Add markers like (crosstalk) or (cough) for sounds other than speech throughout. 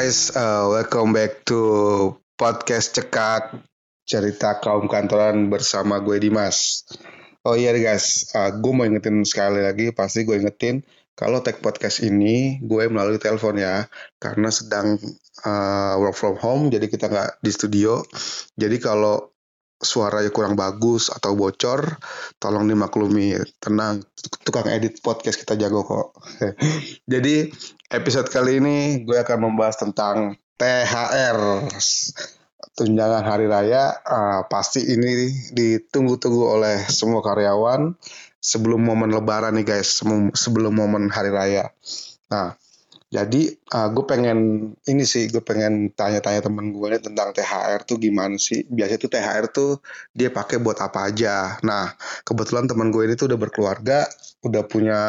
Guys, uh, welcome back to podcast cekak cerita kaum kantoran bersama gue Dimas. Oh iya guys, uh, gue mau ingetin sekali lagi, pasti gue ingetin kalau tag podcast ini gue melalui telepon ya, karena sedang uh, work from home, jadi kita nggak di studio. Jadi kalau suaranya kurang bagus atau bocor, tolong dimaklumi. Tenang, tukang edit podcast kita jago kok. (laughs) Jadi episode kali ini gue akan membahas tentang THR. Tunjangan hari raya uh, pasti ini ditunggu-tunggu oleh semua karyawan sebelum momen lebaran nih guys, sebelum momen hari raya. Nah, jadi uh, gue pengen ini sih gue pengen tanya-tanya temen gue nih tentang THR tuh gimana sih? Biasanya tuh THR tuh dia pakai buat apa aja. Nah kebetulan teman gue ini tuh udah berkeluarga, udah punya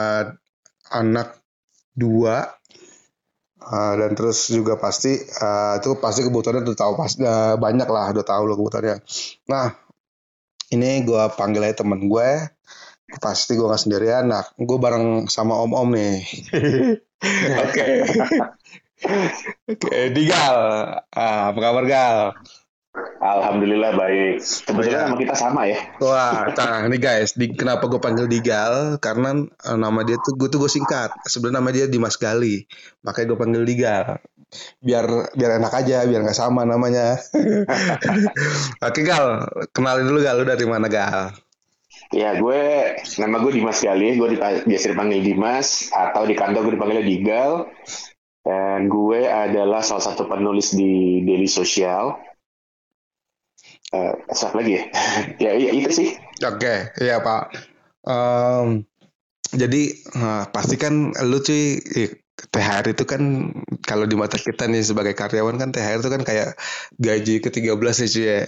anak dua uh, dan terus juga pasti uh, itu pasti kebutuhannya udah tahu pas uh, banyak lah udah tahu loh kebutuhannya. Nah ini gue panggil aja temen gue pasti gue gak sendirian. Nah gue bareng sama om-om nih. (laughs) (laughs) Oke. Oke, Digal. Ah, apa kabar Gal? Alhamdulillah baik. Kebetulan nama kita sama ya. Wah, nah ini guys, di, kenapa gue panggil Digal? Karena uh, nama dia tuh gue tuh gue singkat. Sebenarnya nama dia Dimas Gali, makanya gue panggil Digal. Biar biar enak aja, biar nggak sama namanya. (laughs) Oke Gal, kenalin dulu Gal, lu dari mana Gal? Ya, gue nama gue Dimas Gali, gue biasa dipanggil Dimas atau di kantor gue dipanggil Digal. Dan gue adalah salah satu penulis di Daily Social. Uh, lagi ya? (laughs) ya, ya itu sih. Oke, okay, iya Pak. Um, jadi uh, pasti kan lu cuy THR itu kan kalau di mata kita nih sebagai karyawan kan THR itu kan kayak gaji ke-13 ya cuy ya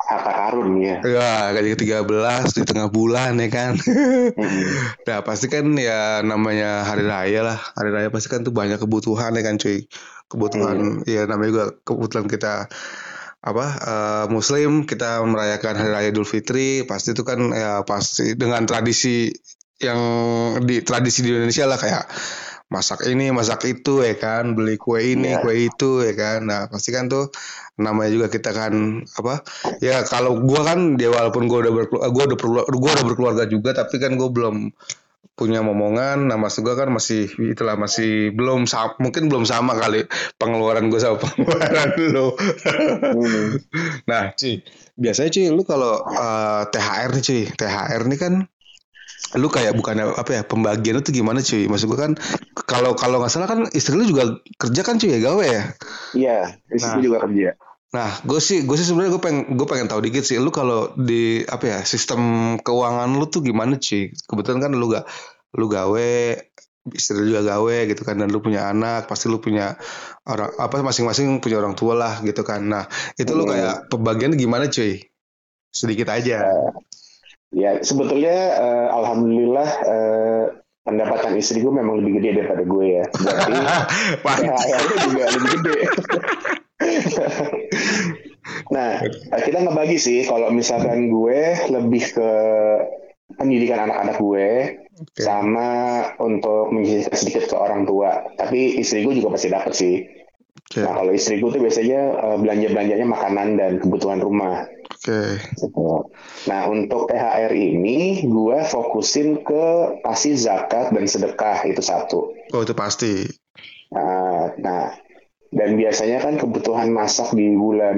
harta karun ya. Ya, gaji ke-13 di tengah bulan ya kan. hmm. Nah, pasti kan ya namanya hari raya lah. Hari raya pasti kan tuh banyak kebutuhan ya kan cuy. Kebutuhan hmm. ya namanya juga kebutuhan kita apa uh, muslim kita merayakan hari raya Idul Fitri pasti itu kan ya pasti dengan tradisi yang di tradisi di Indonesia lah kayak masak ini masak itu ya kan? Beli kue ini yeah. kue itu ya kan? Nah pasti kan tuh namanya juga kita kan apa? Ya kalau gue kan dia walaupun gue udah berkeluarga gue udah berkeluarga, gua udah berkeluarga juga tapi kan gue belum punya momongan. Nah mas gue kan masih itulah masih belum mungkin belum sama kali pengeluaran gue sama (laughs) pengeluaran lo hmm. nah Ci biasanya Ci lu kalau uh, eh, THR nih Ci. THR nih kan lu kayak bukan apa ya pembagian itu gimana cuy? Maksud gue kan kalau kalau nggak salah kan istri lu juga kerja kan cuy ya gawe ya? Iya istri nah, juga kerja. Nah gue sih gue sih sebenarnya gue pengen gue pengen tahu dikit sih lu kalau di apa ya sistem keuangan lu tuh gimana cuy? Kebetulan kan lu gak lu gawe istri lu juga gawe gitu kan dan lu punya anak pasti lu punya orang apa masing-masing punya orang tua lah gitu kan. Nah itu hmm. lu kayak pembagian gimana cuy? Sedikit aja. Uh, Ya sebetulnya uh, alhamdulillah uh, pendapatan istri gue memang lebih gede daripada gue ya. Berarti (laughs) ya, juga lebih gede. nah kita ngebagi sih kalau misalkan gue lebih ke pendidikan anak-anak gue okay. sama untuk menyisihkan sedikit ke orang tua. Tapi istri gue juga pasti dapat sih. Okay. Nah kalau istri gue tuh biasanya uh, belanja belanjanya makanan dan kebutuhan rumah. Oke. Okay. Nah untuk THR ini gue fokusin ke pasti zakat dan sedekah itu satu. Oh itu pasti. Nah, nah dan biasanya kan kebutuhan masak di bulan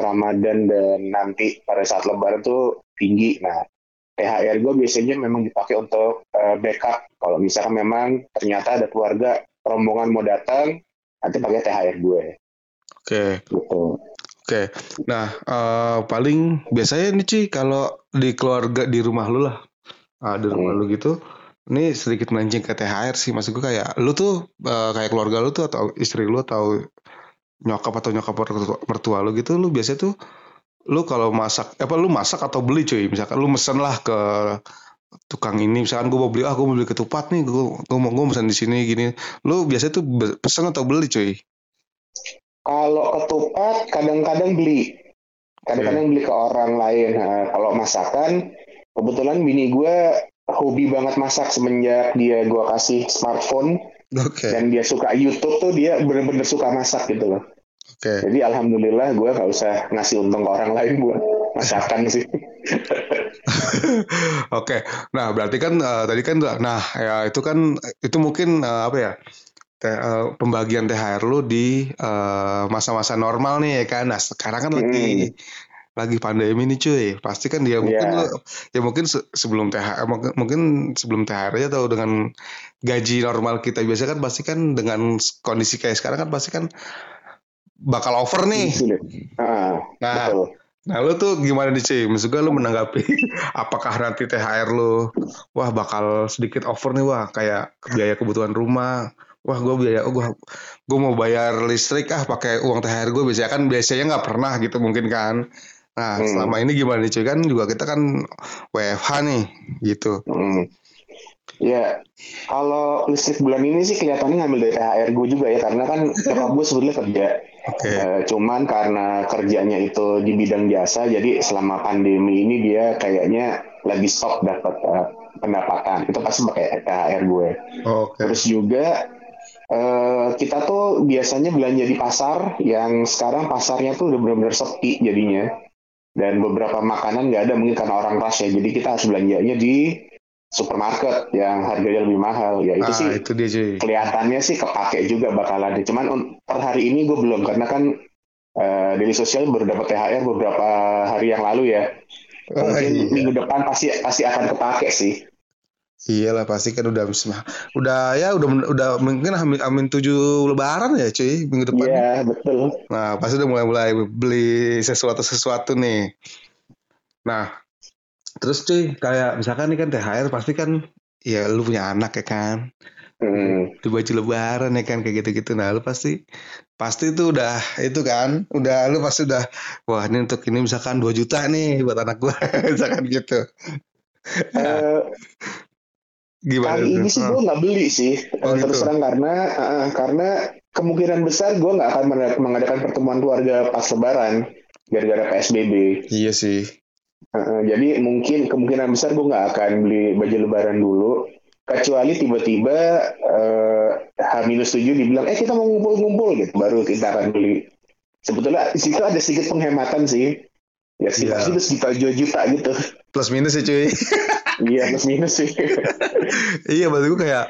Ramadan dan nanti pada saat Lebaran tuh tinggi. Nah THR gue biasanya memang dipakai untuk uh, backup. Kalau misalkan memang ternyata ada keluarga rombongan mau datang, nanti pakai THR gue. Oke. Okay. Gitu. Oke, nah uh, paling biasanya nih Ci kalau di keluarga di rumah lu lah, uh, di rumah hmm. lu gitu, ini sedikit melenceng ke THR sih, maksud gue kayak lu tuh uh, kayak keluarga lu tuh atau istri lu atau nyokap atau nyokap mertua lu gitu, lu biasanya tuh lu kalau masak apa lu masak atau beli cuy misalkan lu mesen lah ke tukang ini misalkan gue mau beli ah gue mau beli ketupat nih gue gue mau gue mesen di sini gini lu biasanya tuh pesan atau beli cuy kalau ketupat kadang-kadang beli, kadang-kadang beli ke orang lain. Nah, kalau masakan, kebetulan bini gue hobi banget masak semenjak dia gue kasih smartphone. Oke. Dan dia suka YouTube tuh dia bener-bener suka masak gitu loh. Oke. Jadi alhamdulillah gue gak usah ngasih untung ke orang lain buat masakan sih. (laughs) Oke. Nah, berarti kan eh, tadi kan nah ya itu kan itu mungkin eh, apa ya? Te- eh, pembagian THR lu di masa-masa normal nih ya kan. Nah, sekarang kan lagi lagi pandemi nih cuy. Pasti kan dia mungkin Iya. lu- ya mungkin se- sebelum THR mungkin, mungkin sebelum THR aja atau dengan gaji normal kita biasa kan pasti kan dengan kondisi kayak sekarang kan pasti kan bakal over nih. Sulit. Ah, Nah, betul. Nah lu tuh gimana nih cuy? Maksud gue lu menanggapi (laughs) apakah nanti THR lu wah bakal sedikit over nih wah kayak biaya kebutuhan rumah. Wah gue biaya oh, gue gue mau bayar listrik ah pakai uang THR gue biasanya kan biasanya nggak pernah gitu mungkin kan. Nah Hmm. selama ini gimana nih cuy kan juga kita kan WFH nih gitu. Hmm. Ya, kalau listrik bulan ini sih kelihatannya ngambil dari THR gue juga ya, karena kan (laughs) nyokap gue sebetulnya kerja. Oke. Eh, cuman karena kerjanya itu di bidang jasa, jadi selama pandemi ini dia kayaknya lagi stop dapat eh, pendapatan. Itu pasti pakai THR gue. Oke. Terus juga eh, kita tuh biasanya belanja di pasar, yang sekarang pasarnya tuh udah benar-benar sepi jadinya. Dan beberapa makanan nggak ada mungkin karena orang rush ya. Jadi kita harus belanjanya di supermarket yang harganya lebih mahal. Ya itu Ah sih itu dia cuy. kelihatannya sih kepake juga bakalan. Cuman un- per hari ini gue belum karena kan eh, dari sosial baru dapat THR beberapa hari yang lalu ya. Oh, Mungkin iya. minggu depan pasti pasti akan kepake sih. Iyalah pasti kan udah udah ya udah udah mungkin amin, amin tujuh lebaran ya cuy minggu depan. Iya betul. Nah, pasti udah mulai-mulai beli sesuatu-sesuatu nih. Nah, terus cuy, kayak misalkan nih kan THR pasti kan ya lu punya anak ya kan. Hmm. Di baju lebaran ya kan kayak gitu-gitu. Nah, lu pasti pasti itu udah itu kan, udah lu pasti udah wah ini untuk ini misalkan 2 juta nih buat anak gua (laughs) misalkan gitu. Eh, Gimana Kali tuh? ini sih Ah, gue nggak beli sih Oh, eh, terus gitu. terang karena eh, karena kemungkinan besar gue nggak akan mengada- mengadakan pertemuan keluarga pas Lebaran gara-gara PSBB. Iya sih. Eh, jadi mungkin kemungkinan besar gue nggak akan beli baju Lebaran dulu kecuali tiba-tiba eh, H-7 dibilang eh kita mau ngumpul-ngumpul gitu baru kita akan beli. Sebetulnya di situ ada sedikit penghematan sih. Ya sekitar Iya. situ sekitar 2 juta gitu. Plus minus ya cuy. Iya plus minus sih. (laughs) iya maksud gue kayak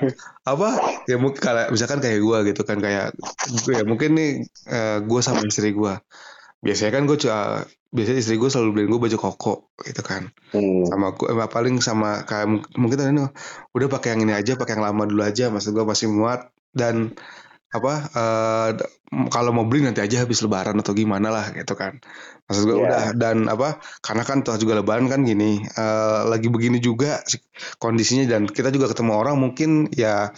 apa ya mungkin kayak misalkan kayak gue gitu kan kayak gue ya mungkin nih gue sama istri gue biasanya kan gue biasanya istri gue selalu beliin gue baju koko gitu kan Hmm. sama gue eh, paling sama kayak mung- mungkin tadi nih, udah pakai yang ini aja pakai yang lama dulu aja maksud gue masih muat dan apa d- kalau mau beli nanti aja habis lebaran atau gimana lah gitu kan maksud gue Iya. udah dan apa karena kan toh juga lebaran kan gini eh, lagi begini juga si- kondisinya dan kita juga ketemu orang mungkin ya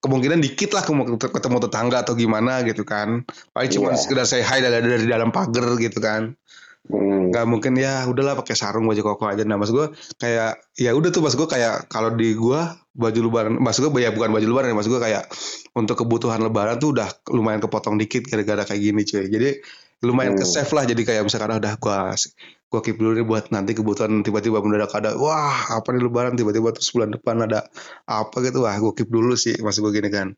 kemungkinan dikit lah ketemu, tetangga atau gimana gitu kan paling cuma Iya. sekedar say hi dari, dari dalam pagar gitu kan Hmm. mungkin ya udahlah pakai sarung baju koko aja nah mas gue kayak ya udah tuh mas gue kayak kalau di gue baju lebaran mas gue ya bukan baju lebaran ya mas gue kayak untuk kebutuhan lebaran tuh udah lumayan kepotong dikit gara-gara kayak gini cuy jadi lumayan Hmm. ke save lah jadi kayak misalkan "Ah, udah gue gue keep dulu nih buat nanti kebutuhan tiba-tiba mendadak ada wah apa nih lebaran tiba-tiba terus bulan depan ada apa gitu wah gue keep dulu sih mas gue gini kan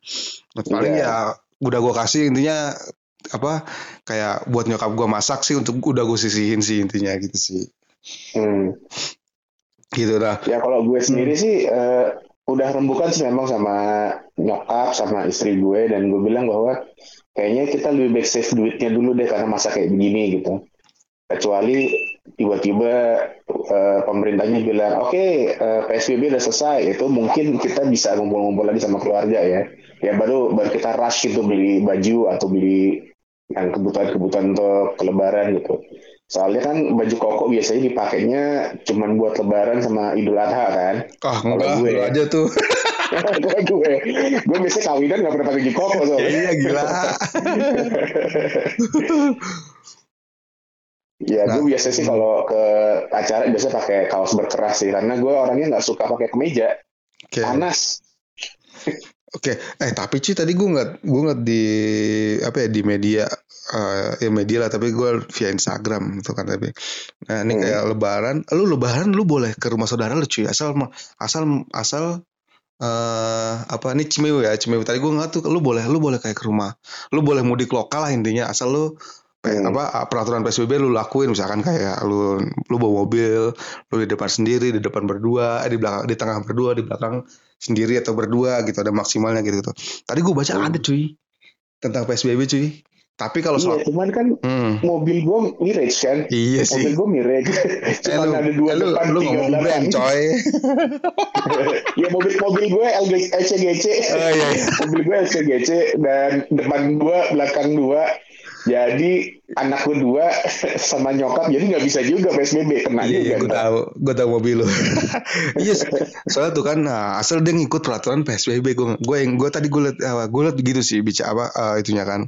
Nah, paling Iya. ya udah gue kasih intinya apa kayak buat nyokap gue masak sih untuk udah gue sisihin sih intinya gitu sih Hmm. gitu dah Ya kalau gue sendiri sih eh, udah rembukan sih memang sama nyokap sama istri gue dan gue bilang bahwa kayaknya kita lebih baik save duitnya dulu deh karena masa kayak begini gitu. Kecuali tiba-tiba eh, pemerintahnya bilang oke eh, PSBB udah selesai itu mungkin kita bisa ngumpul-ngumpul lagi sama keluarga ya. Ya baru baru kita rush gitu beli baju atau beli yang kebutuhan-kebutuhan untuk kelebaran gitu. Soalnya kan baju koko biasanya dipakainya cuman buat lebaran sama idul adha kan. ah enggak gue- lu aja tuh (laughs) Gue gue gue biasanya kawinan gak pernah pakai baju koko soalnya. iya gila (laughs) Ya gue Nah. biasa sih kalau ke acara biasanya pakai kaos berkeras sih karena gue orangnya nggak suka pakai kemeja oke panas. Oke. Eh tapi cuy tadi gue nggak gue nggak di apa ya di media eh, ya media lah tapi gue via Instagram gitu kan tapi. Nah ini Hmm. kayak lebaran lu lebaran lu boleh ke rumah saudara lu cuy. Asal asal asal eh apa ini Cimewu ya Cimewu tadi gue nggak tuh lu boleh lu boleh kayak ke rumah. Lu boleh mudik lokal lah intinya asal lu Hmm. apa peraturan PSBB lu lakuin. Misalkan kayak lu lu bawa mobil lu di depan sendiri di depan berdua eh, di belakang di tengah berdua di belakang sendiri atau berdua gitu ada maksimalnya gitu gitu tadi gue baca Hmm. ada cuy tentang PSBB cuy tapi kalau Iya, soal cuman kan Hmm, mobil gue mirage kan. iya Mobil sih gue mirage. (laughs) Eh, Cuma lu, ada dua eh, lu, depan, lu tiga ngomong belakang. brand coy (laughs) ya mobil mobil gue LCGC. oh iya, iya. mobil gue LCGC dan depan dua, belakang dua. Jadi anak gue dua sama nyokap jadi nggak bisa juga PSBB kena Iya, iya, juga. gue ntar. tahu, gue tahu mobil lu. (laughs) Iya, soalnya tuh kan, nah, asal dia ngikut peraturan PSBB, gue, gue yang, gue tadi gue liat, uh, gue liat gitu sih, bicara apa uh, itunya kan,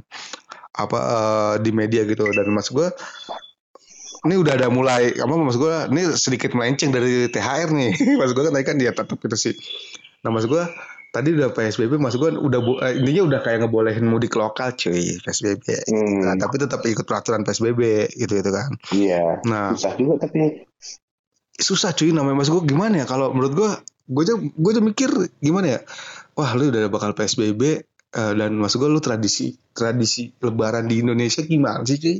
apa uh, di media gitu, dan mas gue, ini udah ada mulai, apa mas gue, ini sedikit melenceng dari THR nih, (laughs) mas gue kan tadi kan dia tetap gitu sih. Nah mas gue, tadi udah PSBB, mas gue udah, eh, intinya udah kayak ngebolehin mudik lokal cuy, PSBB. Hmm, Nah, tapi tetap ikut peraturan PSBB gitu gitu kan. iya. Nah, Susah juga tapi. Susah cuy namanya. Mas gue gimana ya? Kalau menurut gue gue aja gue aja mikir gimana ya? Wah lu udah bakal psbb eh, dan mas gue lu tradisi tradisi lebaran di Indonesia gimana sih cuy?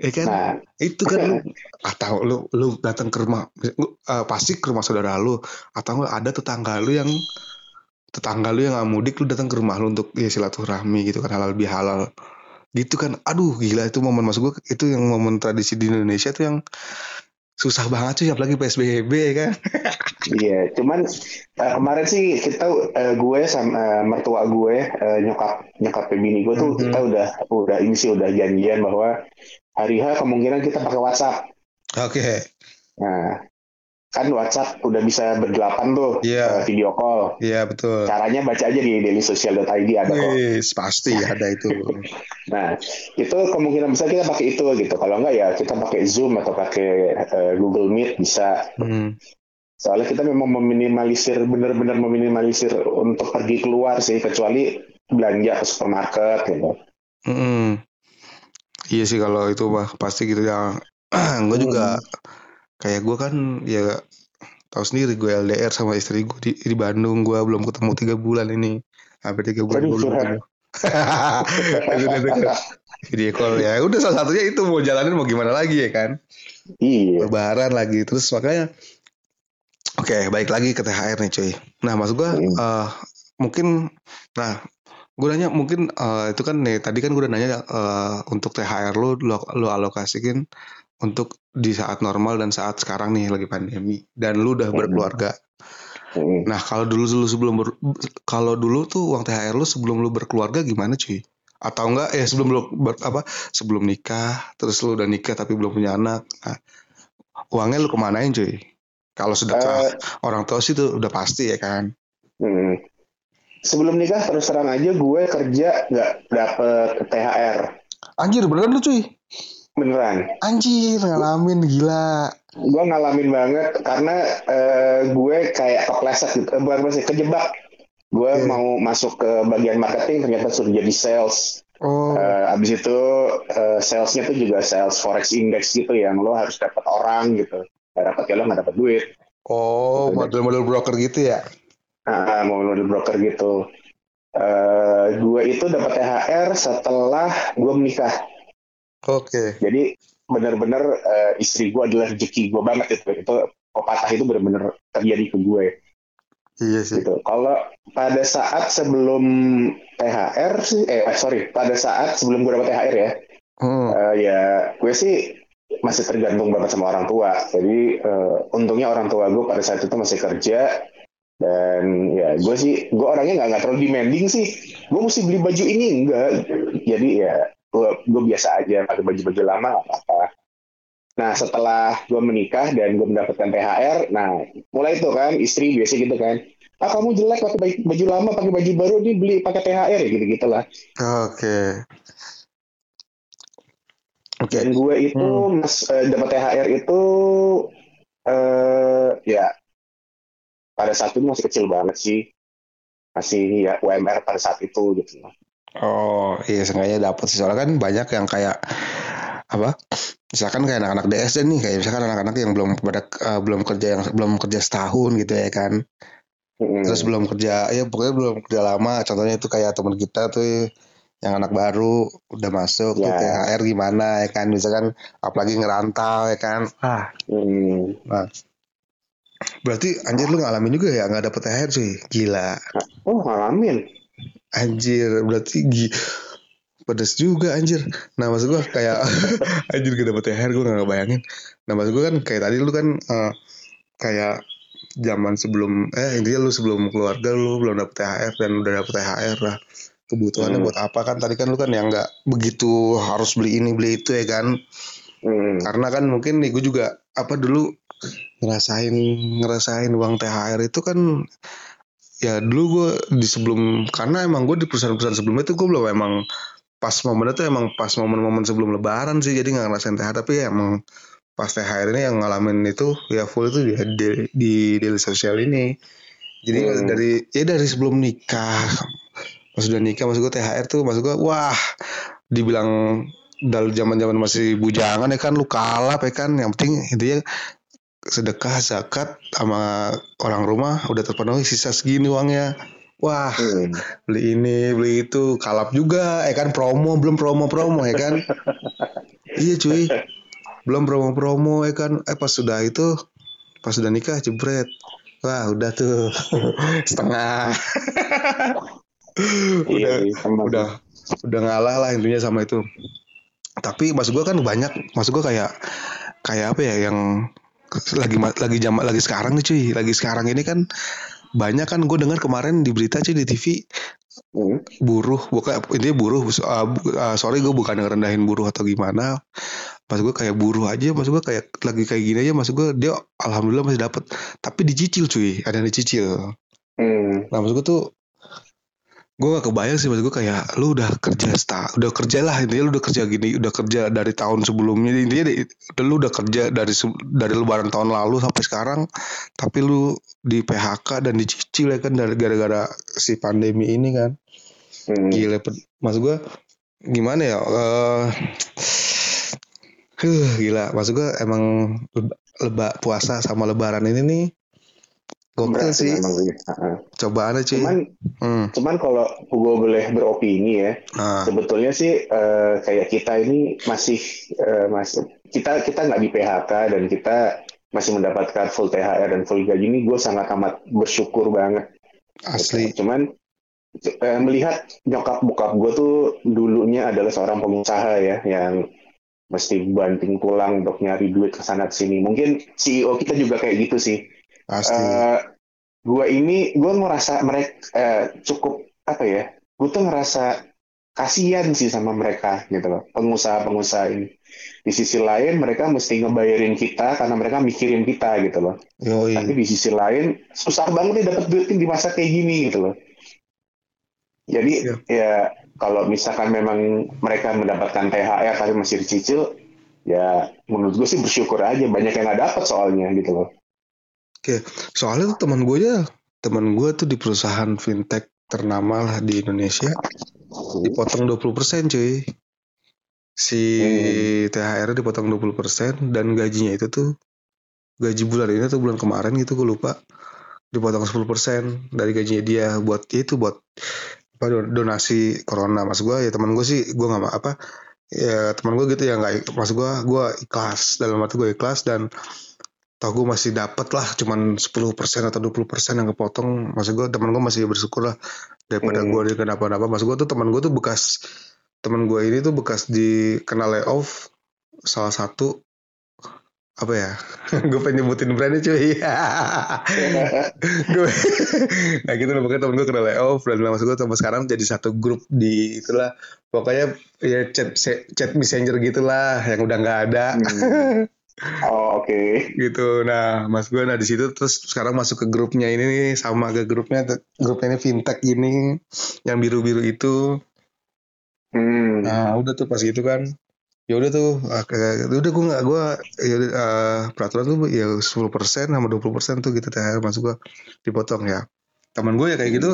Ya kan? Nah. Itu kan lu atau lu lu datang ke rumah eh, pasti ke rumah saudara lu atau ada tetangga lu yang tetangga lu yang nggak mudik lu datang ke rumah lu untuk ya silaturahmi gitu kan halal bihalal gitu kan aduh gila itu momen mas gue itu yang momen tradisi di Indonesia tuh yang susah banget cuy apalagi PSBB kan (laughs) Iya, cuman eh, kemarin sih kita eh, gue sama eh, mertua gue eh, nyokap nyokap bini gue tuh Mhm. kita udah udah ini sih udah janjian bahwa hari H kemungkinan kita pakai WhatsApp. oke Nah, kan WhatsApp udah bisa berdelapan tuh Iya. eh, video call. iya betul Caranya baca aja di dailysocial.id ada kok. Wis, pasti ada itu (laughs) Nah, itu kemungkinan besar kita pakai itu gitu. Kalau enggak ya kita pakai Zoom atau pakai eh, Google Meet bisa. Hmm. Soalnya kita memang meminimalisir, benar-benar meminimalisir untuk pergi keluar sih, kecuali belanja ke supermarket gitu. Mm-mm. Iya sih kalau itu mah pasti gitu ya. (clears throat) gue juga kayak gue kan ya tahu sendiri gue LDR sama istri gue di, di Bandung gue belum ketemu tiga bulan ini hampir tiga bulan gue belum ketemu. (laughs) Video call ya udah salah satunya itu mau jalanin mau gimana lagi ya kan Iya. lebaran lagi terus makanya oke baik lagi ke THR nih cuy nah maksud gue Hmm. eh, mungkin nah gue nanya mungkin eh, itu kan nih tadi kan gue udah nanya eh, untuk THR lu lu, lu alokasikin untuk di saat normal dan saat sekarang nih lagi pandemi. Dan lu udah Hmm. berkeluarga. Mm. nah kalau dulu dulu sebelum ber- kalau dulu tuh uang THR lu sebelum lu berkeluarga gimana cuy? Atau enggak ya sebelum lu ber- apa sebelum nikah terus lu udah nikah tapi belum punya anak. Nah, uangnya lu kemanain cuy? Kalau sedekah Eh, orang tua sih tuh udah pasti ya kan? Mm. Sebelum nikah terus terang aja gue kerja nggak dapet THR anjir beneran lu cuy beneran. anjir ngalamin gila Gue ngalamin banget karena eh, gue kayak kepleset gitu, eh, bukan kepleset, kejebak. Gue Oke. mau masuk ke bagian marketing ternyata suruh jadi sales. oh Eh, abis itu eh, salesnya tuh juga sales forex index gitu yang lo harus dapat orang gitu. Gak dapat ya lo nggak dapat duit. oh model-model broker gitu ya Ah, mau model broker gitu. Eh, gue itu dapat THR setelah gue menikah. Oke Jadi benar-benar eh, istri gue adalah rezeki gue banget itu. Itu pepatah itu benar-benar terjadi ke gue iya sih gitu. Kalau pada saat sebelum THR sih, eh sorry, pada saat sebelum gue dapat THR ya, hmm. eh, ya gue sih masih tergantung banget sama orang tua. Jadi eh, untungnya orang tua gue pada saat itu masih kerja dan ya gue sih gue orangnya nggak nggak terlalu demanding sih. Gue mesti beli baju ini enggak. Jadi ya gue gue biasa aja pakai baju-baju lama nggak apa-apa. Nah setelah gue menikah dan gue mendapatkan THR, nah mulai itu kan istri biasa gitu kan. Ah kamu jelek pakai baju, baju lama pakai baju baru nih beli pakai THR ya gitu gitulah. oke oke Dan gue itu Hmm. mas eh, dapat THR itu eh ya pada saat itu masih kecil banget sih. Masih ya UMR pada saat itu gitu. Oh iya sengaja dapet sih. Soalnya kan banyak yang kayak apa misalkan kayak anak-anak DSD nih kayak misalkan anak-anak yang belum pada eh, belum kerja yang belum kerja setahun gitu ya kan. Mm. terus belum kerja ya pokoknya belum kerja lama. Contohnya itu kayak teman kita tuh yang anak baru udah masuk tuh Ya. THR gimana ya kan. Misalkan apalagi ngerantau ya kan. Ah. Hmm. nah. Berarti anjir lu ngalamin juga ya nggak dapet THR cuy. Gila. Oh, ngalamin. Anjir berarti gi pedes juga anjir. Nah maksud gua kayak (laughs) anjir gak dapet THR gue gak ngebayangin. Nah maksud gua kan kayak tadi lu kan eh, kayak zaman sebelum eh intinya lu sebelum keluarga lu belum dapet THR dan udah dapet THR lah. Kebutuhannya Hmm. buat apa? Kan tadi kan lu kan yang nggak begitu harus beli ini beli itu ya kan? Hmm. karena kan mungkin nih gue juga apa dulu ngerasain ngerasain uang THR itu kan ya dulu gue di sebelum karena emang gue di perusahaan-perusahaan sebelumnya itu gue belum emang pas momennya tuh emang pas momen-momen sebelum lebaran sih jadi nggak ngerasain THR tapi ya emang pas THR ini yang ngalamin itu ya full itu di di, di daily sosial ini jadi Hmm. dari ya dari sebelum nikah pas udah nikah maksud gue THR tuh maksud gue wah dibilang dari zaman zaman masih bujangan ya kan lu kalap ya kan yang penting intinya sedekah zakat sama orang rumah udah terpenuhi sisa segini uangnya. Wah Hmm. beli ini beli itu kalap juga ya kan? Promo belum promo promo ya kan? Iya cuy. Belum promo promo ya kan? Eh pas sudah itu pas sudah nikah jebret. Wah udah tuh. (laughs) Setengah. Iya, udah iya, udah udah ngalah lah intinya sama itu. Tapi maksud gua kan banyak maksud gua kayak kayak apa ya yang lagi lagi jam lagi sekarang nih cuy lagi sekarang ini kan banyak kan gue dengar kemarin di berita cuy di TV Hmm. buruh bukan intinya buruh uh, uh, sorry gue bukan ngerendahin buruh atau gimana pas gue kayak buruh aja maksud gue kayak lagi kayak gini aja maksud gue dia alhamdulillah masih dapat tapi dicicil cuy ada yang dicicil Hmm. nah maksud gue tuh gue gak kebayang sih maksud gue kayak lu udah kerja sta udah kerja lah intinya lu udah kerja gini udah kerja dari tahun sebelumnya. Intinya di- lu udah kerja dari dari lebaran tahun lalu sampai sekarang tapi lu di PHK dan dicicil ya kan dari gara-gara si pandemi ini kan. Hmm. gila maksud gue gimana ya eh (sighs) huh, gila. Maksud gue emang leba- puasa sama lebaran ini nih gokil sih memang sih. Cobaan aja Cuman, hmm. cuman kalau gue boleh beropini ya, nah sebetulnya sih eh, kayak kita ini masih eh, masih kita kita nggak di PHK dan kita masih mendapatkan full THR dan full gaji ini gue sangat amat bersyukur banget. asli Cuman eh, melihat nyokap bokap gue tuh dulunya adalah seorang pengusaha ya yang mesti banting tulang untuk nyari duit ke sana sini. Mungkin CEO kita juga kayak gitu sih. Pasti Eh, gue ini gue ngerasa mereka eh, cukup apa ya? Gue tuh ngerasa kasihan sih sama mereka gitu loh, pengusaha-pengusaha ini. Di sisi lain mereka mesti ngebayarin kita karena mereka mikirin kita gitu loh. yoi Tapi di sisi lain susah banget nih dapat duit di masa kayak gini gitu loh. Jadi Iya. ya kalau misalkan memang mereka mendapatkan THR tapi masih dicicil, ya menurut gue sih bersyukur aja banyak yang nggak dapat soalnya gitu loh. Soalnya tuh teman gue ya teman gue tuh di perusahaan fintech ternama lah di Indonesia dipotong 20% cuy. Si THR dipotong 20% dan gajinya itu tuh gaji bulan ini tuh bulan kemarin gitu gue lupa dipotong 10% dari gajinya dia buat ya itu buat apa donasi corona. Mas gue ya teman gue sih gue nggak apa ya teman gue gitu ya nggak mas gue gue ikhlas dalam arti gue ikhlas dan tau gue masih dapat lah cuman 10% atau 20% yang kepotong. Maksud gue teman gue masih bersyukur lah daripada Hmm. gue di kenapa-napa maksud gue tuh teman gue tuh bekas teman gue ini tuh bekas di kena layoff salah satu apa ya? (laughs) Gue pengen nyebutin brandnya cuy. (laughs) Gue (laughs) nah gitu loh pokoknya temen gue kena layoff dan maksud gue sampai sekarang jadi satu grup di itulah. Pokoknya ya chat chat messenger gitulah yang udah nggak ada. Hmm. Oh oke. gitu. Nah mas gue nah di situ terus sekarang masuk ke grupnya ini nih sama ke grupnya grupnya ini fintech ini yang biru biru itu. Hmm. nah udah tuh pas gitu kan. Ya udah tuh kayak udah gue nggak gue ya ah, peraturan tuh ya 10% sama 20% tuh gitu THR masuk gue dipotong ya. Teman gue ya kayak gitu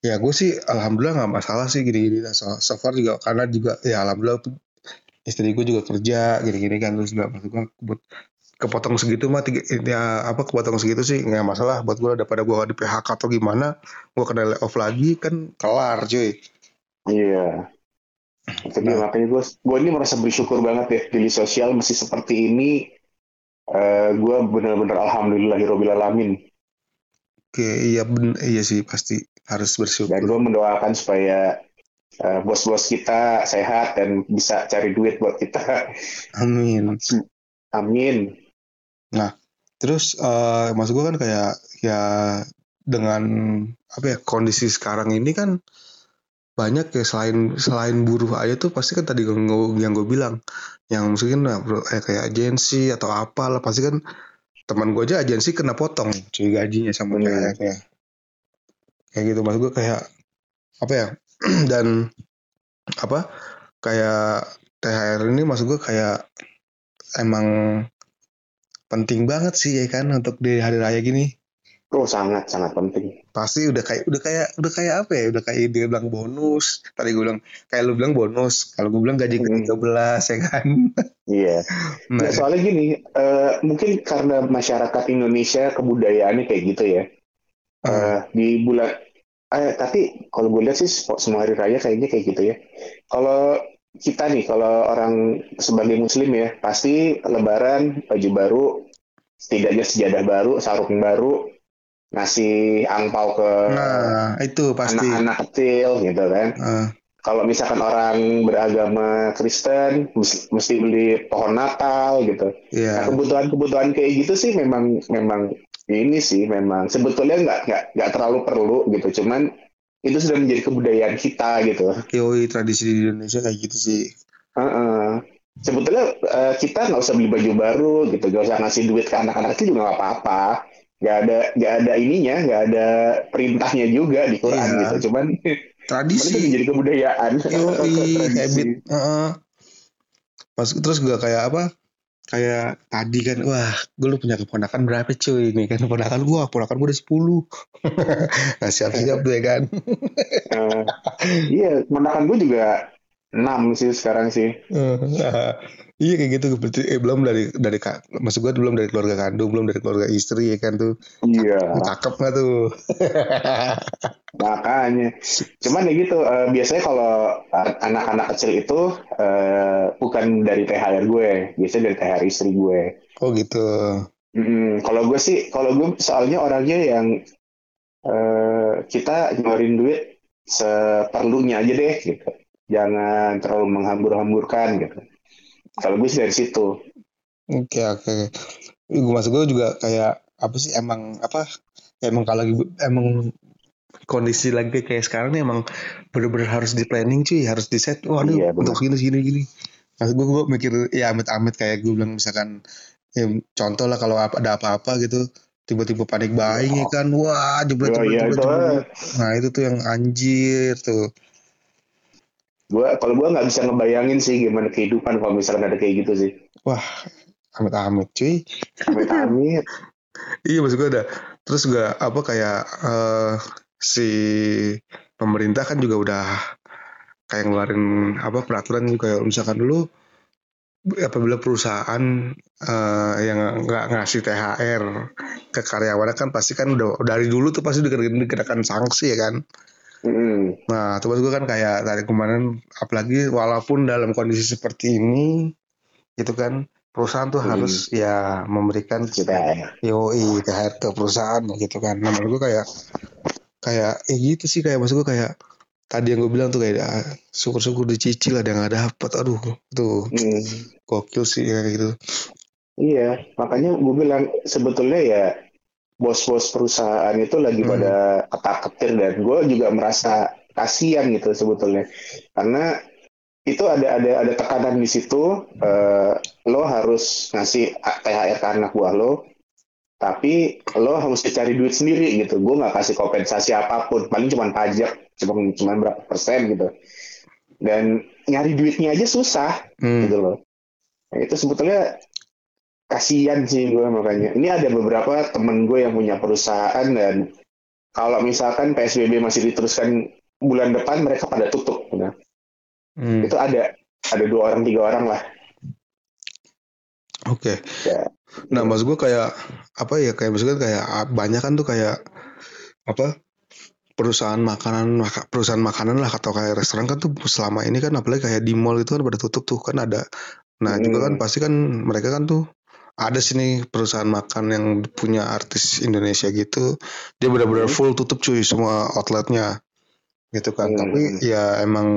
ya gue sih alhamdulillah nggak masalah sih gini-gini. So, so far juga karena juga ya alhamdulillah istri gue juga kerja gini-gini kan terus juga maksud gue kebut- kepotong segitu mah tiga, ya apa kepotong segitu sih nggak masalah buat gue daripada gue di PHK atau gimana gue kena lay off lagi kan kelar cuy Iya. Jadi Nah. makanya gue gue ini merasa bersyukur banget ya di sosial masih seperti ini. eh gue bener-bener alhamdulillahirobbilalamin. oke iya ben, iya sih pasti harus Dan bersyukur gue mendoakan supaya eh, bos-bos kita sehat dan bisa cari duit buat kita. amin Amin. terus eh maksud gue kan kayak ya dengan apa ya kondisi sekarang ini kan banyak ya selain selain buruh aja tuh pasti kan tadi yang gue yang gue bilang yang mungkin nah, bro, eh, kayak agensi atau apa lah pasti kan teman gue aja agensi kena potong cuy gajinya sama Hmm. THR-nya kayak gitu maksud gue kayak apa ya (clears throat) dan apa kayak THR ini maksud gue kayak emang penting banget sih ya kan untuk di hari raya gini Oh sangat sangat penting. pasti udah kayak udah kayak udah kayak apa ya udah kayak dia bilang bonus tadi gue bilang kayak lu bilang bonus kalau gue bilang gaji ke Hmm. 13 ya kan (laughs) Iya. nah, Nah, soalnya gini, eh, mungkin karena masyarakat Indonesia kebudayaannya kayak gitu ya. eh, Eh, di bulan, eh, tapi kalau gue lihat sih semua hari raya kayaknya kayak gitu ya. Kalau kita nih, kalau orang sebagai Muslim ya, pasti Lebaran baju baru, setidaknya sejadah baru, sarung baru, ngasih angpau ke nah itu pasti anak-anak kecil gitu kan. Eh, Kalau misalkan orang beragama Kristen, mesti beli pohon Natal gitu. Nah, ya kebutuhan-kebutuhan kayak gitu sih memang memang ini sih memang sebetulnya nggak nggak nggak terlalu perlu gitu. Cuman itu sudah menjadi kebudayaan kita gitu. Yoi tradisi di Indonesia kayak gitu sih. Heeh. sebetulnya eh, kita nggak usah beli baju baru gitu. Nggak usah ngasih duit ke anak-anak itu juga nggak apa-apa. Nggak ada nggak ada ininya nggak ada perintahnya juga di Quran Iya. gitu. Cuman cuman itu tradisi. menjadi kebudayaan. Yoi (laughs) Tradisi. habit. Heeh. pas terus gue kayak apa kayak tadi kan wah gue lu punya keponakan berapa cuy? Ini kan keponakan gue keponakan gue udah 10 (laughs) nah siap-siap tuh ya kan. Eh, iya menakan gue juga enam sih sekarang sih Nah, (laughs) iya kayak gitu berarti eh, belum dari dari kak maksud gue belum dari keluarga kandung belum dari keluarga istri ya kan tuh iya cakep nggak tuh (laughs) Makanya, cuman ya gitu. eh, biasanya kalau eh, anak-anak kecil itu eh, bukan dari THR gue, biasanya dari THR istri gue. oh gitu Mm-mm. Kalau gue sih, kalau gue soalnya orangnya yang eh, kita ngeluarin duit seperlunya aja deh, gitu. Jangan terlalu menghambur-hamburkan gitu. Kalau gue sih dari situ. oke oke gue maksud gue juga kayak apa sih emang apa emang kalau lagi emang kondisi lagi kayak sekarang nih emang bener-bener harus di planning cuy harus di set waduh Iya, bener. untuk gini gini gini maksud gue gue mikir ya amit-amit kayak gue bilang misalkan ya, contoh lah kalau apa- ada apa-apa gitu tiba-tiba panik buying ya kan wah jebret Oh, jebret iya, jebret, itu, jebret. nah itu tuh yang anjir tuh Gue kalau gue nggak bisa ngebayangin sih gimana kehidupan kalau misalkan ada kayak gitu sih. wah amit-amit cuy Amit-amit. Iya maksud gue ada terus juga apa kayak eh, si pemerintah kan juga udah kayak ngeluarin apa peraturan juga kayak misalkan dulu apabila perusahaan eh, yang nggak ngasih THR ke karyawannya kan pasti kan udah dari dulu tuh pasti dikenakan, dikenakan sanksi ya kan. Mm. Nah, terus gue kan kayak tadi kemarin apalagi walaupun dalam kondisi seperti ini gitu kan perusahaan tuh Hmm. harus ya memberikan Kita Yoi, THR ke perusahaan gitu kan. Nah, menurut gue kayak kayak eh gitu sih kayak maksud gue kayak tadi yang gue bilang tuh kayak ah, syukur-syukur dicicil ada yang nggak dapet. Aduh, tuh Mm. gokil sih kayak gitu. Iya, makanya gue bilang sebetulnya ya bos-bos perusahaan itu lagi Hmm. pada ketar-ketir dan gue juga merasa kasihan gitu sebetulnya karena itu ada ada ada tekanan di situ eh, lo harus ngasih THR ke anak buah lo tapi lo harus cari duit sendiri gitu gue nggak kasih kompensasi apa pun paling cuma pajak cuma cuma berapa persen gitu dan nyari duitnya aja susah Hmm. gitu loh. Nah, itu sebetulnya kasihan sih gue makanya. Ini ada beberapa temen gue yang punya perusahaan dan kalau misalkan PSBB masih diteruskan bulan depan mereka pada tutup. Nah, Hmm. Itu ada ada dua orang tiga orang lah. Oke. Ya. Nah, maksud gue kayak apa ya kayak maksudnya kayak ah, banyak kan tuh kayak apa perusahaan makanan maka- perusahaan makanan lah atau kayak restoran kan tuh selama ini kan apalagi kayak di mall itu kan pada tutup tuh kan ada. Nah, juga kan Hmm. pasti kan mereka kan tuh ada sini perusahaan makan yang punya artis Indonesia gitu. Dia benar-benar Hmm. full tutup cuy semua outletnya gitu kan. Hmm. Tapi ya emang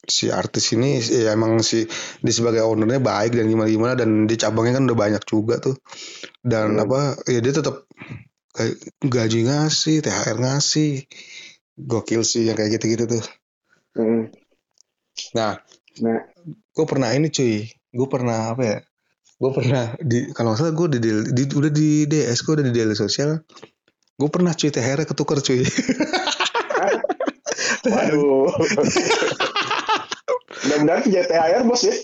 si artis ini ya emang si di sebagai ownernya baik dan gimana gimana dan di cabangnya kan udah banyak juga tuh dan Hmm. apa ya dia tetap gaji ngasih THR ngasih gokil sih yang kayak gitu-gitu tuh Hmm. nah Nah, gue pernah ini cuy gue pernah apa ya gue pernah di kalau nggak salah gue di, di- di- udah di DS gue udah di daily sosial. Gue pernah cuy THR ketukar cuy. (laughs) Waduh. Mudah-mudahan punya THR bos ya.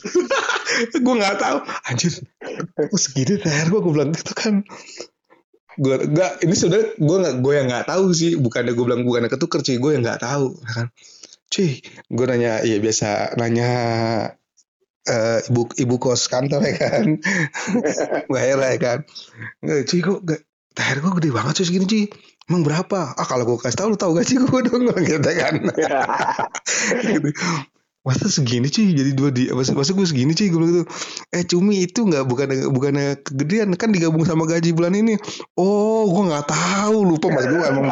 (laughs) gue nggak tahu. Anjir kok segini THR gue gue bilang gitu kan. Gue nggak ini sebenarnya gue nggak gue yang nggak tahu sih. Bukannya gue bilang bukannya ketuker cuy gue yang nggak tahu ya kan. Cuy gue nanya iya biasa nanya eh, ibu ibu kos kantor ya kan. (laughs) Mbak Hera ya kan. Nggak cuy kok THR gue gede banget cuy segini cuy emang berapa? Ah kalau gue kasih tahu lu tahu gaji (laughs) gue dong (laughs) gitu kan. Gitu. Masa segini cuy jadi dua di masa, masa gue segini cuy gue bilang gitu. Eh cumi itu nggak bukan bukannya kegedean. Kan digabung sama gaji bulan ini. Oh gue nggak tahu lupa mas gue emang.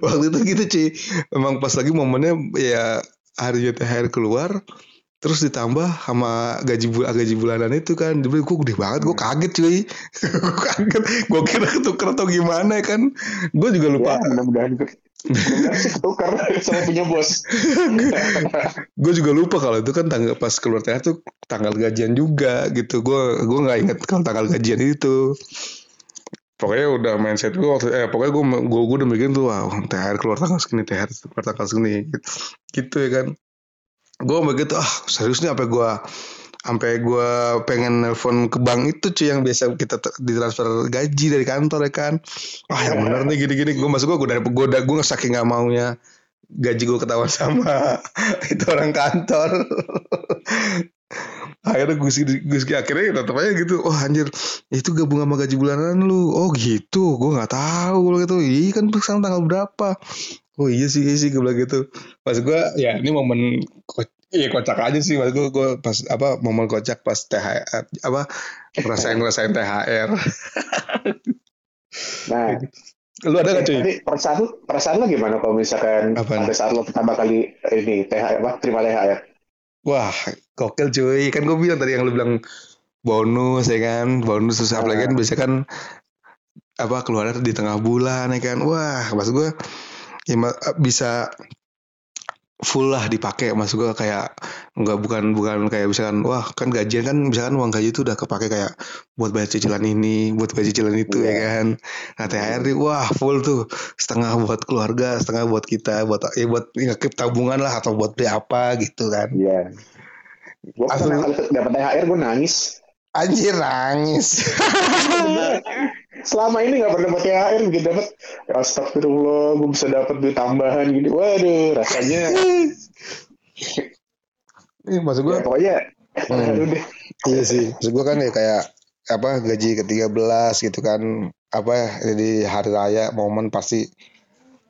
Waktu itu gitu cuy emang pas lagi momennya ya hari THR keluar terus ditambah sama gaji bul gaji bulanan itu kan. Bilang gue gede banget gue kaget cuy. (laughs) Gue kaget. Gue kira ketuker atau gimana kan. Gue juga lupa. Ya, mudah-mudahan ketukar (laughs) sama punya bos. (laughs) gue juga lupa kalau itu kan tanggal pas keluar THR tuh tanggal gajian juga gitu. Gue gue nggak inget kalau tanggal gajian itu. Pokoknya udah mindset gue waktu eh pokoknya gue gue gue udah mikirin tuh wow THR keluar tanggal segini THR keluar tanggal segini gitu, gitu ya kan gue begitu ah serius nih sampai gue sampai gue pengen nelpon ke bank itu cuy yang biasa kita ditransfer gaji dari kantor ya kan? Ah yang bener nih gini-gini. Gue masuk gue gue udah gue saking nggak maunya gaji gue ketahuan sama (laughs) itu orang kantor. (laughs) Akhirnya gue gue akhirnya tetap aja gitu oh anjir itu gabung sama gaji bulanan lu. Oh gitu gue nggak tahu gitu. Iya kan sekarang tanggal berapa oh iya sih iya sih gue bilang gitu pas gue ya ini momen Iya kocak aja sih mas gue gue pas apa momen kocak pas THR apa ngerasain ngerasain THR (laughs) Nah, lu ada gak cuy tapi perasaan lu, perasaan lu gimana kalau misalkan Apaan? pada saat lo pertama kali ini THR apa terima THR? Wah, gokil cuy. Kan gue bilang tadi yang lu bilang bonus ya kan, bonus terus apalagi kan biasanya kan apa keluarnya di tengah bulan ya kan. Wah, maksud gue ya ma- bisa full lah dipakai maksud gue kayak nggak bukan bukan kayak misalkan wah kan gajian kan misalkan uang gaji itu udah kepake kayak buat bayar cicilan ini buat bayar cicilan itu ya Iya. kan nah THR nih wah full tuh setengah buat keluarga setengah buat kita buat ya buat ngekip tabungan lah atau buat beli apa gitu kan Iya. Gue Asli. dapat THR gue nangis. Anjir nangis. Selama ini gak pernah dapat THR begitu dapat. Astagfirullah, gue bisa dapat duit tambahan gini. Waduh, rasanya. Ini maksud gue ya, pokoknya. Hmm. (laughs) Iya sih. Maksud gue kan ya kayak apa gaji ke-13 gitu kan. Apa ya jadi hari raya momen pasti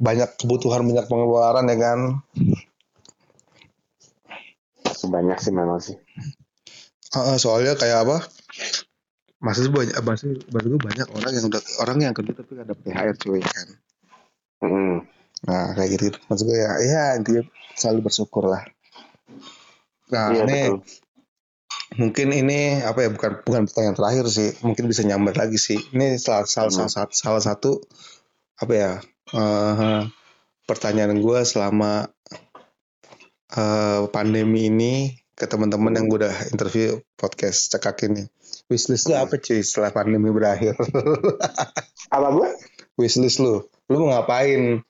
banyak kebutuhan banyak pengeluaran ya kan. Banyak sih memang sih. Heeh, soalnya kayak apa? Maksud banyak maksud, maksud gue banyak orang yang udah orang yang kerja tapi gak dapet THR cuy kan. Mm-mm. Nah kayak gitu, gitu. Maksud gue ya, ya intinya selalu bersyukur lah. Nah Iya ini betul. mungkin ini apa ya bukan bukan pertanyaan terakhir sih mungkin bisa nyamber lagi sih ini salah salah Hmm. salah, salah satu apa ya eh, pertanyaan gue selama eh, pandemi ini ke teman-teman yang gue udah interview podcast cekak ini. Wishlist lu apa cuy setelah pandemi berakhir? (laughs) Apa gue? wishlist lu. Lu mau ngapain?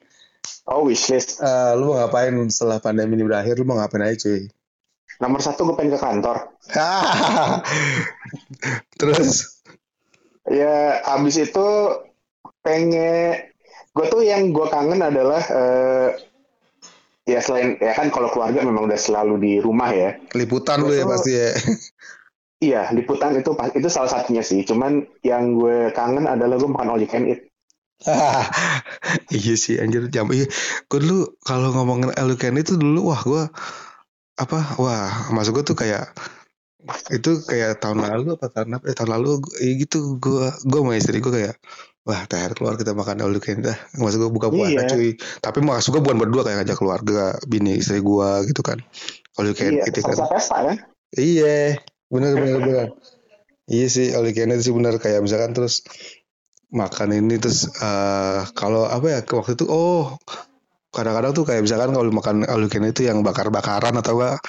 Oh wishlist. Eh, lu mau ngapain setelah pandemi ini berakhir? Lu mau ngapain aja cuy? Nomor satu gue pengen ke kantor. (laughs) terus? Ya abis itu pengen gue tuh yang gue kangen adalah eh, ya selain ya kan kalau keluarga memang udah selalu di rumah ya. liputan lu ya pasti ya Iya, liputan itu itu salah satunya sih. Cuman yang gue kangen adalah gue makan all you can eat. (laughs) iya sih anjir jam iya gue dulu kalau ngomongin all you can eat itu dulu wah gue apa wah masuk gue tuh kayak itu kayak tahun lalu apa tahun apa eh, tahun lalu ya gitu gue gue sama istri gue kayak wah terakhir keluar kita makan all you can dah. Maksud gue buka puasa iya. cuy. Tapi maksud gue bukan berdua kayak ngajak keluarga bini istri gue gitu kan. All you can iya, gitu kan pesta kan? Iya bener bener bener iya sih all you can itu sih bener kayak misalkan terus makan ini terus uh, kalau apa ya waktu itu oh kadang-kadang tuh kayak misalkan kalau makan all you can itu yang bakar-bakaran atau enggak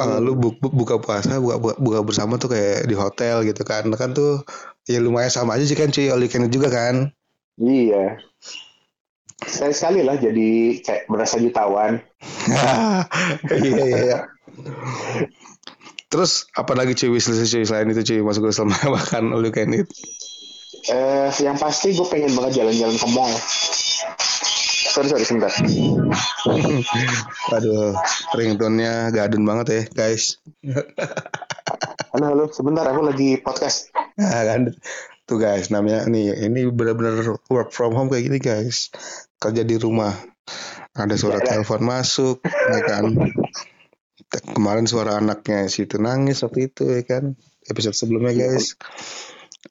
uh, lu bu bu buka puasa buka, buka buka bersama tuh kayak di hotel gitu kan. Kan tuh ya lumayan sama aja sih kan cuy all you can juga kan. Iya. Sekali sekali lah jadi kayak berasa jutawan. (laughs) Iya iya, iya. terus apa lagi cuy wishlist cuy selain itu cuy masuk ke selama (laughs) makan all you can eat eh yang pasti gue pengen banget jalan-jalan ke mall. Sorry sorry sebentar. (laughs) Aduh ringtone-nya gadun banget ya guys halo halo sebentar aku lagi podcast (laughs) nah, kan tuh guys namanya nih ini benar-benar work from home kayak gini guys kerja di rumah ada suara ya, telepon masuk ya kan kemarin suara anaknya situ nangis waktu itu ya kan episode sebelumnya iya. guys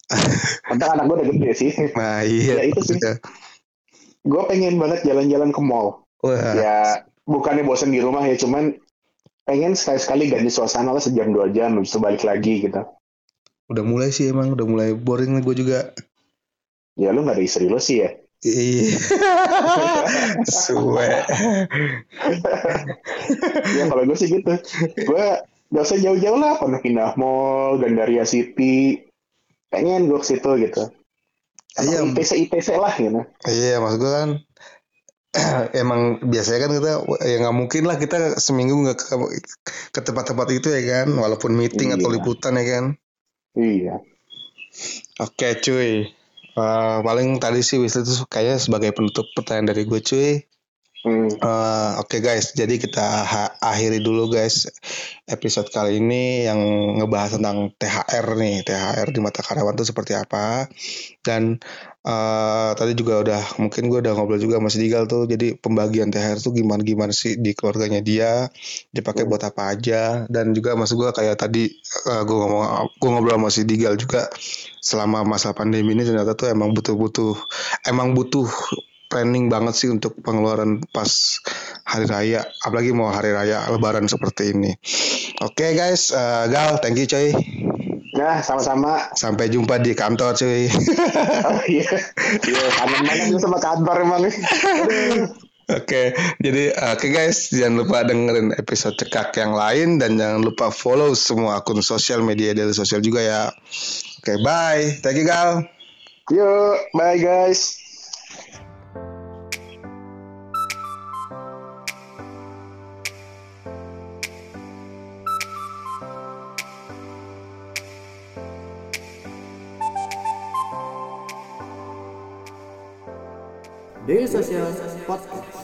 (laughs) Entah anak gue udah gede sih. Nah iya. ya itu sih gue pengen banget jalan-jalan ke mall. Wah. Ya bukannya bosan di rumah ya, cuman pengen sekali-sekali ganti suasana lah sejam dua jam, bisa balik lagi gitu. Udah mulai sih emang, udah mulai boring nih gue juga. Ya lu gak ada istri lo sih ya? Iya. (laughs) Suwe. ya kalau gue sih gitu. Gue gak usah jauh-jauh lah, pernah pindah mall, Gandaria City. Pengen gue ke situ gitu iya ITC ITC lah gitu iya maksud gue kan (clears throat) emang biasanya kan kita ya nggak mungkin lah kita seminggu nggak ke, ke tempat-tempat itu ya kan walaupun meeting iya. atau liputan ya kan iya oke cuy uh, paling tadi sih wishlist itu kayaknya sebagai penutup pertanyaan dari gue cuy Hmm. Uh, Oke okay guys, jadi kita akhiri dulu guys episode kali ini yang ngebahas tentang THR nih, THR di mata karyawan itu seperti apa. Dan uh, tadi juga udah mungkin gue udah ngobrol juga masih Digal tuh, jadi pembagian THR tuh gimana gimana sih di keluarganya dia, dipakai hmm. buat apa aja. Dan juga maksud gue kayak tadi uh, gue ngomong, gue ngobrol sama si Digal juga selama masa pandemi ini ternyata tuh emang butuh-butuh, emang butuh planning banget sih untuk pengeluaran pas hari raya, apalagi mau hari raya lebaran seperti ini. Oke okay, guys, uh, Gal, thank you coy. Nah, sama-sama. Sampai jumpa di kantor cuy. (laughs) oh iya, iya kangen banget sama kantor emang. (laughs) Oke, okay, jadi oke okay guys, jangan lupa dengerin episode cekak yang lain dan jangan lupa follow semua akun sosial media dari sosial juga ya. Oke, okay, bye. Thank you Gal. Yuk, bye guys. Daily Social Podcast.